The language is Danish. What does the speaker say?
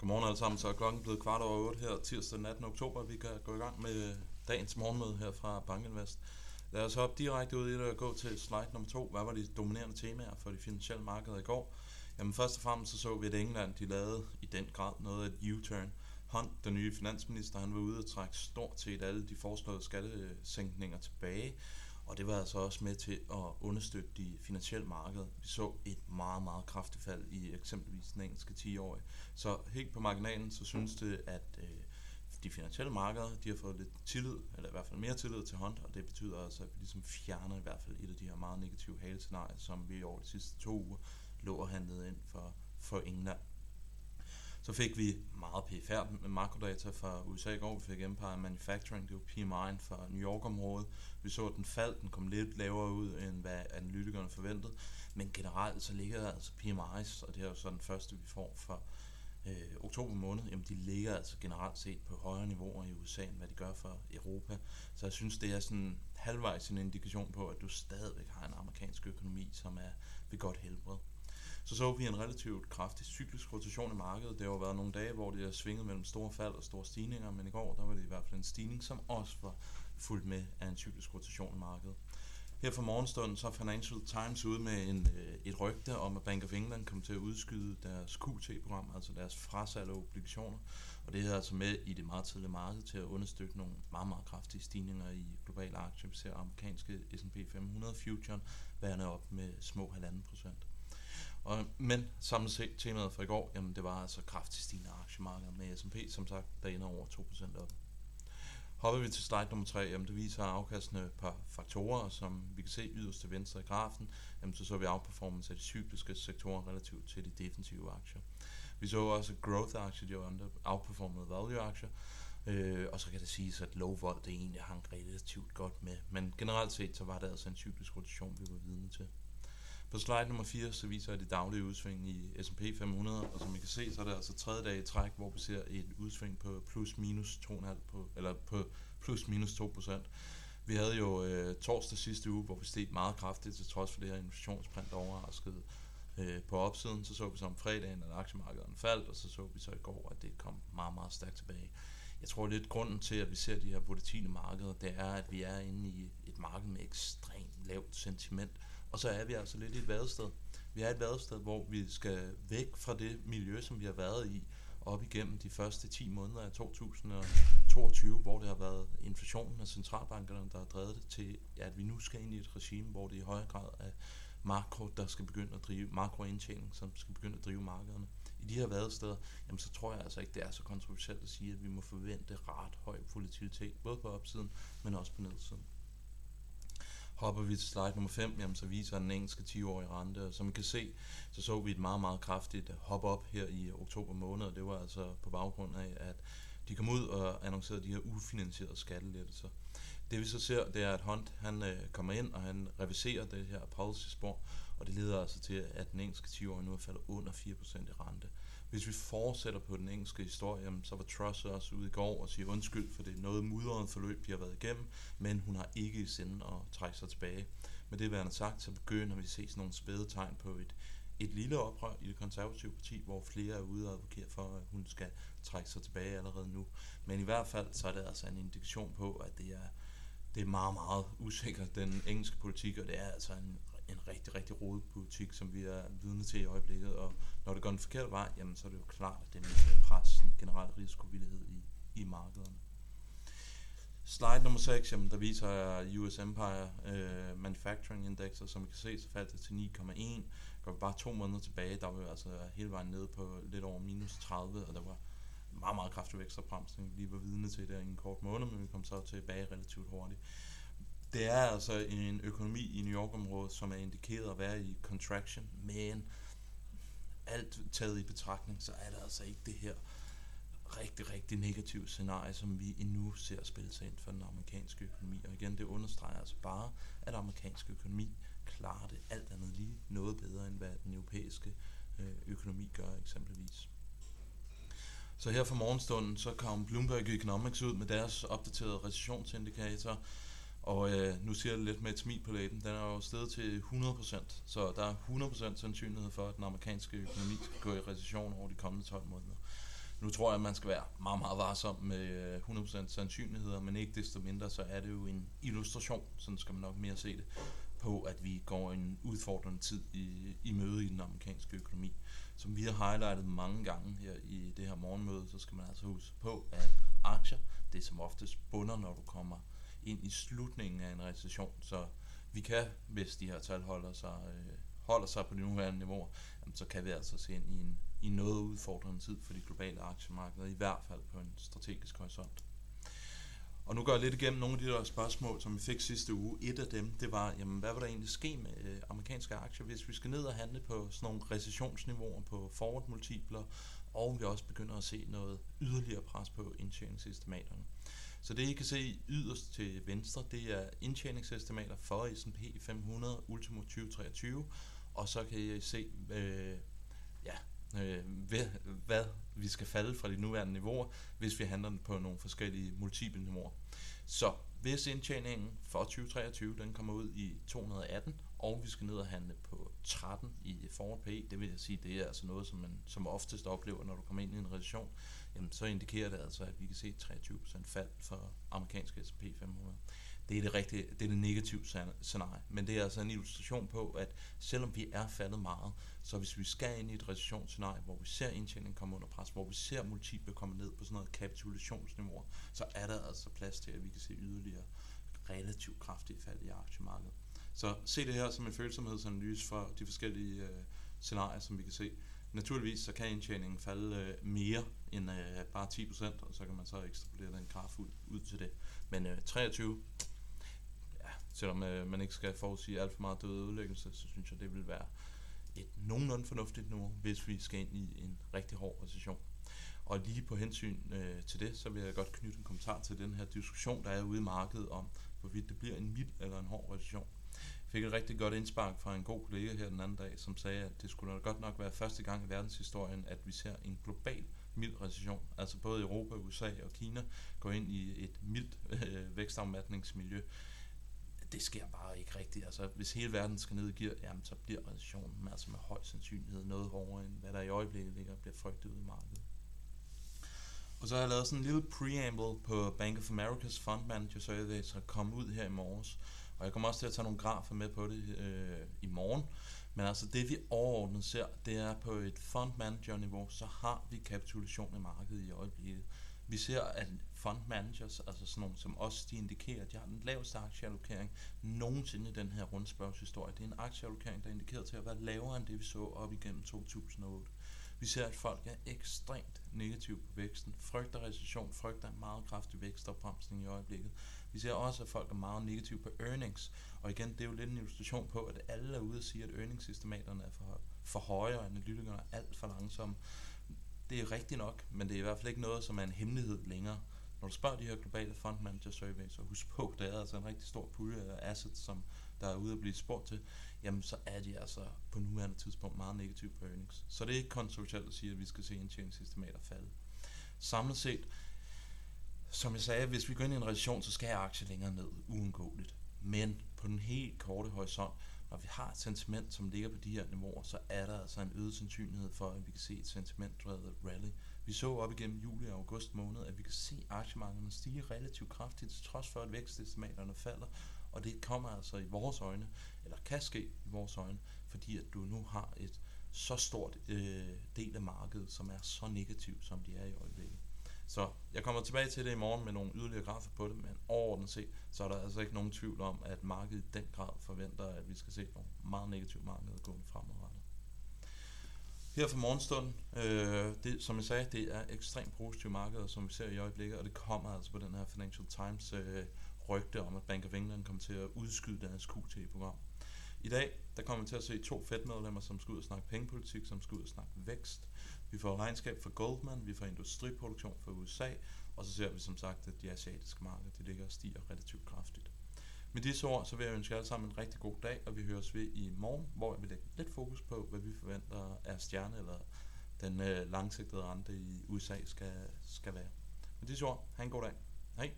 Godmorgen alle sammen, så er klokken blevet kvart over 8 her tirsdag den 18. oktober. Vi kan gå i gang med dagens morgenmøde her fra Bankinvest. Lad os hoppe direkte ud i det og gå til slide nummer to. Hvad var de dominerende temaer for de finansielle markeder i går? Jamen først og fremmest så så vi, at England de lavede i den grad noget af et U-turn. Hunt, den nye finansminister, han var ude og trække stort set alle de foreslåede skattesænkninger tilbage. Og det var altså også med til at understøtte de finansielle markeder. Vi så et meget, meget kraftigt fald i eksempelvis den engelske 10-årige. Så helt på marginalen, så synes det, at øh, de finansielle markeder, de har fået lidt tillid, eller i hvert fald mere tillid til hånd, og det betyder altså, at vi ligesom fjerner i hvert fald et af de her meget negative halescenarier, som vi over de sidste to uger lå og handlede ind for, for England. Så fik vi meget PFR med makrodata fra USA i går. Vi fik Empire Manufacturing, det var PMI'en fra New York-området. Vi så, at den faldt, den kom lidt lavere ud, end hvad analytikerne forventede. Men generelt så ligger altså PMI's, og det er jo så den første, vi får for øh, oktober måned, jamen de ligger altså generelt set på højere niveauer i USA, end hvad de gør for Europa. Så jeg synes, det er sådan halvvejs en indikation på, at du stadigvæk har en amerikansk økonomi, som er ved godt helbred. Så så vi en relativt kraftig cyklisk rotation i markedet. Det har jo været nogle dage, hvor det har svinget mellem store fald og store stigninger, men i går der var det i hvert fald en stigning, som også var fuldt med af en cyklisk rotation i markedet. Her for morgenstunden så er Financial Times ude med en, øh, et rygte om, at Bank of England kommer til at udskyde deres QT-program, altså deres frasalg af obligationer. Og det er altså med i det meget tidlige marked til at understøtte nogle meget, meget kraftige stigninger i globale aktier. Vi ser amerikanske S&P 500 future værende op med små 1,5 procent. Og, men samlet set temaet for i går, jamen det var altså kraftigt stigende aktiemarkeder med S&P, som sagt, der ender over 2% op. Hopper vi til slide nummer 3, jamen det viser afkastende et par faktorer, som vi kan se yderst til venstre i grafen, jamen så så vi outperformance af de cykliske sektorer relativt til de defensive aktier. Vi så også growth-aktier, de under outperformede value-aktier, øh, og så kan det siges, at low volt det egentlig hang relativt godt med, men generelt set så var det altså en cyklisk rotation, vi var vidne til. På slide nummer 4, så viser jeg det daglige udsving i S&P 500, og som I kan se, så er det altså tredje dag i træk, hvor vi ser et udsving på plus minus 2,5 på, eller på plus minus 2 procent. Vi havde jo øh, torsdag sidste uge, hvor vi steg meget kraftigt, til trods for det her inflationsprint overraskede øh, på opsiden. Så så vi så om fredagen, at aktiemarkedet faldt, og så så vi så i går, at det kom meget, meget stærkt tilbage. Jeg tror lidt grunden til, at vi ser de her volatile markeder, det er, at vi er inde i et marked med ekstremt lavt sentiment, og så er vi altså lidt i et vadested. Vi er et vadested, hvor vi skal væk fra det miljø, som vi har været i op igennem de første 10 måneder af 2022, hvor det har været inflationen og centralbankerne, der har drevet det til, at vi nu skal ind i et regime, hvor det i højere grad er makro, der skal begynde at drive, makroindtjening, som skal begynde at drive markederne. I de her vadesteder, jamen så tror jeg altså ikke, det er så kontroversielt at sige, at vi må forvente ret høj volatilitet, både på opsiden, men også på nedsiden. Hopper vi til slide nummer 5, jamen, så viser den engelske 10-årige rente, og som I kan se, så så vi et meget, meget kraftigt hop op her i oktober måned, og det var altså på baggrund af, at de kom ud og annoncerede de her ufinansierede skattelettelser. Det vi så ser, det er, at Hunt han, øh, kommer ind, og han reviserer det her policy-spor, og det leder altså til, at den engelske 10-årige nu er faldet under 4% i rente. Hvis vi fortsætter på den engelske historie, så var Truss også ude i går og sige undskyld for det noget mudrede forløb, de har været igennem, men hun har ikke i sinde at trække sig tilbage. Med det værende sagt, så begynder vi at se sådan nogle spæde tegn på et, et lille oprør i det konservative parti, hvor flere er ude og advokere for, at hun skal trække sig tilbage allerede nu. Men i hvert fald så er det altså en indikation på, at det er, det er meget, meget usikkert, den engelske politik, og det er altså en en rigtig, rigtig rodet politik, som vi er vidne til i øjeblikket, og når det går den forkerte vej, jamen, så er det jo klart, at det er med til en generel risikovillighed i, i markederne. Slide nummer 6, jamen, der viser US Empire uh, Manufacturing Index, og som I kan se, så faldt det til 9,1. Går vi bare to måneder tilbage, der var vi altså hele vejen nede på lidt over minus 30, og der var meget, meget kraftig vækstopbremsning, vi var vidne til der i en kort måned, men vi kom så tilbage relativt hurtigt det er altså en økonomi i New York-området, som er indikeret at være i contraction, men alt taget i betragtning, så er det altså ikke det her rigtig, rigtig negative scenarie, som vi endnu ser spille sig ind for den amerikanske økonomi. Og igen, det understreger altså bare, at amerikansk økonomi klarer det alt andet lige noget bedre, end hvad den europæiske øh, økonomi gør eksempelvis. Så her for morgenstunden, så kom Bloomberg Economics ud med deres opdaterede recessionsindikator, og øh, nu siger jeg lidt med et smil på læben, den er jo steget til 100%, så der er 100% sandsynlighed for, at den amerikanske økonomi skal gå i recession over de kommende 12 måneder. Nu tror jeg, at man skal være meget, meget varsom med øh, 100% sandsynligheder, men ikke desto mindre, så er det jo en illustration, sådan skal man nok mere se det, på at vi går en udfordrende tid i, i møde i den amerikanske økonomi. Som vi har highlightet mange gange her i det her morgenmøde, så skal man altså huske på, at aktier, det er som oftest bunder, når du kommer ind i slutningen af en recession. Så vi kan, hvis de her tal holder sig, øh, holder sig på de nuværende niveauer, jamen, så kan vi altså se ind i en i noget udfordrende tid for de globale aktiemarkeder, i hvert fald på en strategisk horisont. Og nu går jeg lidt igennem nogle af de der spørgsmål, som vi fik sidste uge. Et af dem, det var, jamen, hvad vil der egentlig ske med øh, amerikanske aktier, hvis vi skal ned og handle på sådan nogle recessionsniveauer på forward-multipler, og vi også begynder at se noget yderligere pres på indtjeningsestimaterne. Så det I kan se yderst til venstre, det er indtjeningsestimater for S&P 500 ultimo 2023, og så kan I se, øh, ja, øh, hvad, hvad vi skal falde fra de nuværende niveauer, hvis vi handler på nogle forskellige multiple niveauer. Så hvis indtjeningen for 2023 den kommer ud i 218, og vi skal ned og handle på 13 i forward pay, det vil jeg sige, det er altså noget, som man som oftest oplever, når du kommer ind i en recession, jamen så indikerer det altså, at vi kan se 23% fald for amerikanske S&P 500 det er det rigtige, det er det negative scenarie. Men det er altså en illustration på, at selvom vi er faldet meget, så hvis vi skal ind i et recessionsscenarie, hvor vi ser indtjeningen komme under pres, hvor vi ser multiple komme ned på sådan noget kapitulationsniveau, så er der altså plads til, at vi kan se yderligere relativt kraftige fald i aktiemarkedet. Så se det her som en følsomhedsanalyse for de forskellige øh, scenarier, som vi kan se. Naturligvis så kan indtjeningen falde øh, mere end øh, bare 10%, og så kan man så ekstrapolere den graf ud, ud til det. Men øh, 23, selvom øh, man ikke skal forudsige alt for meget død ødelæggelse, så synes jeg, det vil være et nogenlunde fornuftigt nu, hvis vi skal ind i en rigtig hård recession. Og lige på hensyn øh, til det, så vil jeg godt knytte en kommentar til den her diskussion, der er ude i markedet om, hvorvidt det bliver en mild eller en hård recession. Jeg fik et rigtig godt indspark fra en god kollega her den anden dag, som sagde, at det skulle godt nok være første gang i verdenshistorien, at vi ser en global mild recession. Altså både Europa, USA og Kina går ind i et mildt øh, vækstafmatningsmiljø det sker bare ikke rigtigt. Altså, hvis hele verden skal ned i gear, jamen, så bliver recessionen altså med høj sandsynlighed noget hårdere, end hvad der i øjeblikket ligger bliver frygtet ud i markedet. Og så har jeg lavet sådan en lille preamble på Bank of America's Fund Manager Survey, så kom ud her i morges. Og jeg kommer også til at tage nogle grafer med på det øh, i morgen. Men altså det vi overordnet ser, det er på et fund manager niveau, så har vi kapitulation i markedet i øjeblikket. Vi ser, at fund managers, altså sådan nogle som os, de indikerer, at de har den laveste aktieallokering nogensinde i den her rundspørgshistorie. Det er en aktieallokering, der indikerer til at være lavere end det, vi så op igennem 2008. Vi ser, at folk er ekstremt negative på væksten, frygter recession, frygter en meget kraftig vækstopbremsning i øjeblikket. Vi ser også, at folk er meget negative på earnings, og igen, det er jo lidt en illustration på, at alle er ude og sige, at earningssystematerne er for, for høje, og analytikerne er alt for langsomme det er rigtigt nok, men det er i hvert fald ikke noget, som er en hemmelighed længere. Når du spørger de her globale fund manager survey, så husk på, der er altså en rigtig stor pulje af assets, som der er ude at blive spurgt til, jamen så er de altså på nuværende tidspunkt meget negative på earnings. Så det er ikke kontroversielt at sige, at vi skal se indtjeningsestimater falde. Samlet set, som jeg sagde, hvis vi går ind i en recession, så skal aktier længere ned, uundgåeligt. Men på den helt korte horisont, når vi har et sentiment, som ligger på de her niveauer, så er der altså en øget sandsynlighed for, at vi kan se et sentimentdrevet rally. Vi så op igennem juli og august måned, at vi kan se aktiemarkederne stige relativt kraftigt, til trods for, at vækstestimaterne falder, og det kommer altså i vores øjne, eller kan ske i vores øjne, fordi at du nu har et så stort øh, del af markedet, som er så negativt, som de er i øjeblikket. Så jeg kommer tilbage til det i morgen med nogle yderligere grafer på det, men overordnet set, så er der altså ikke nogen tvivl om, at markedet i den grad forventer, at vi skal se nogle meget negative markeder gå fremadrettet. Her for morgenstunden, øh, det, som jeg sagde, det er ekstremt positive markeder, som vi ser i øjeblikket, og det kommer altså på den her Financial Times øh, rygte om, at Bank of England kommer til at udskyde deres QT-program. I dag, der kommer vi til at se to Fed-medlemmer, som skal ud og snakke pengepolitik, som skal ud og snakke vækst. Vi får regnskab for Goldman, vi får industriproduktion for USA, og så ser vi som sagt, at de asiatiske markeder de ligger og stiger relativt kraftigt. Med disse ord, så vil jeg ønske jer alle sammen en rigtig god dag, og vi høres ved i morgen, hvor jeg vil lægge lidt fokus på, hvad vi forventer af stjerne, eller den øh, langsigtede rente i USA skal, skal være. Med disse ord, have en god dag. Hej.